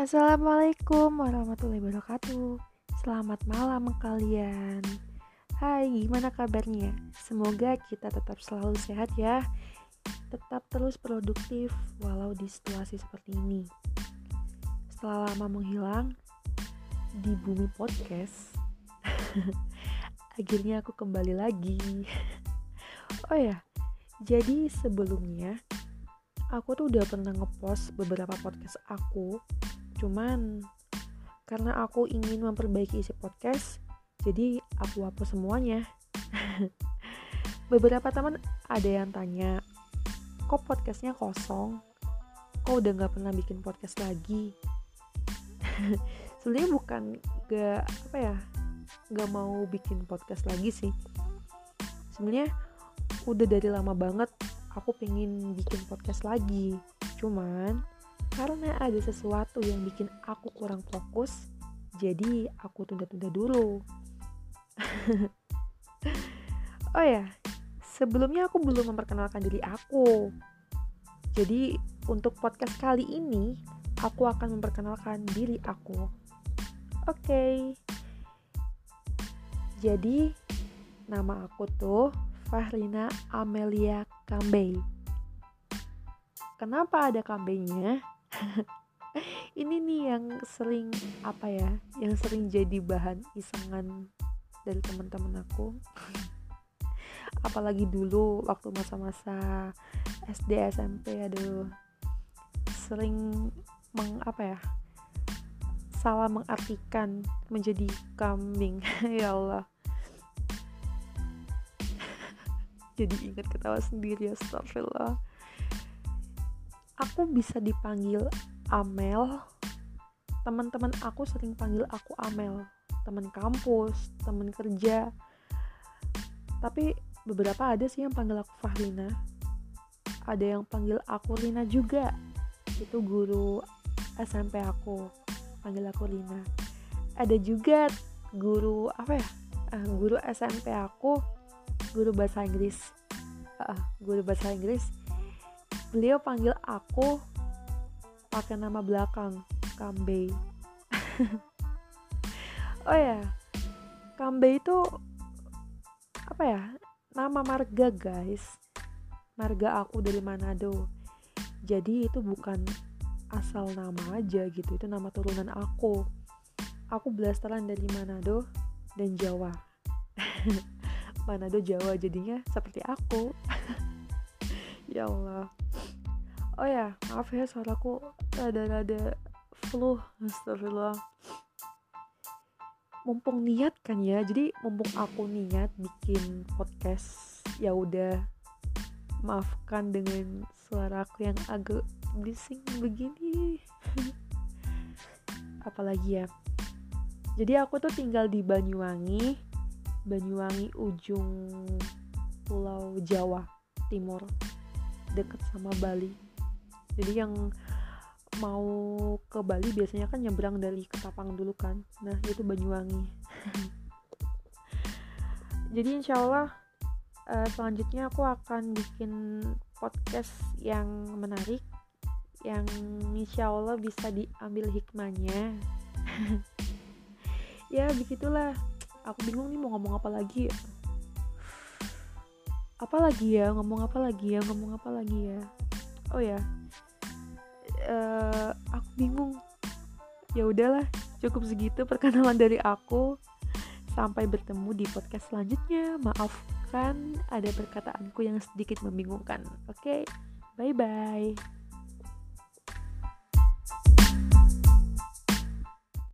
Assalamualaikum warahmatullahi wabarakatuh. Selamat malam kalian. Hai gimana kabarnya? Semoga kita tetap selalu sehat ya. Tetap terus produktif walau di situasi seperti ini. Setelah lama menghilang di bumi podcast Akhirnya aku kembali lagi. Oh ya, jadi sebelumnya aku tuh udah pernah ngepost beberapa podcast aku Cuman karena aku ingin memperbaiki isi podcast, jadi aku hapus semuanya. Beberapa teman ada yang tanya, kok podcastnya kosong? Kok udah gak pernah bikin podcast lagi? Sebenarnya bukan gak apa ya, gak mau bikin podcast lagi sih. Sebenarnya udah dari lama banget aku pengen bikin podcast lagi. Cuman karena ada sesuatu yang bikin aku kurang fokus, jadi aku tunda-tunda dulu. oh ya, sebelumnya aku belum memperkenalkan diri aku. Jadi untuk podcast kali ini, aku akan memperkenalkan diri aku. Oke. Okay. Jadi nama aku tuh Fahrina Amelia Kambei. Kenapa ada kambeinya? ini nih yang sering apa ya yang sering jadi bahan isengan dari teman-teman aku. Apalagi dulu waktu masa-masa SD SMP aduh. Sering meng apa ya salah mengartikan menjadi kambing. Ya Allah. Jadi ingat ketawa sendiri astagfirullah aku bisa dipanggil Amel. Teman-teman aku sering panggil aku Amel. Teman kampus teman kerja. Tapi beberapa ada sih yang panggil aku Fahlina. Ada yang panggil aku Lina juga. Itu guru SMP aku panggil aku Lina ada juga guru apa ya uh, guru SMP aku guru bahasa Inggris. Uh, guru bahasa Inggris beliau panggil aku pakai nama belakang Kambe oh ya Kambe itu apa ya nama marga guys. Marga aku dari Manado. Jadi itu bukan asal nama aja gitu itu nama turunan aku. Aku blasteran dari Manado dan Jawa. Manado Jawa jadinya seperti aku ya Allah. Oh ya maaf ya suaraku rada-rada flu. Astagfirullah. Mumpung niat kan ya jadi mumpung aku niat bikin podcast ya udah. Maafkan dengan suara aku yang agak bising begini. Apalagi ya. Jadi aku tuh tinggal di Banyuwangi Banyuwangi ujung pulau Jawa timur deket sama Bali. Jadi yang mau ke Bali biasanya kan nyebrang dari Ketapang dulu kan. Nah itu Banyuwangi. Jadi insya Allah uh, selanjutnya aku akan bikin podcast yang menarik yang insya Allah bisa diambil hikmahnya. Ya begitulah. Aku bingung nih mau ngomong apa lagi. ya apa lagi ya? Ngomong apa lagi ya? Ngomong apa lagi ya? Oh ya. Uh, aku bingung. Ya udahlah cukup segitu perkenalan dari aku. Sampai bertemu di podcast selanjutnya. Maafkan ada perkataanku yang sedikit membingungkan. Oke okay? bye bye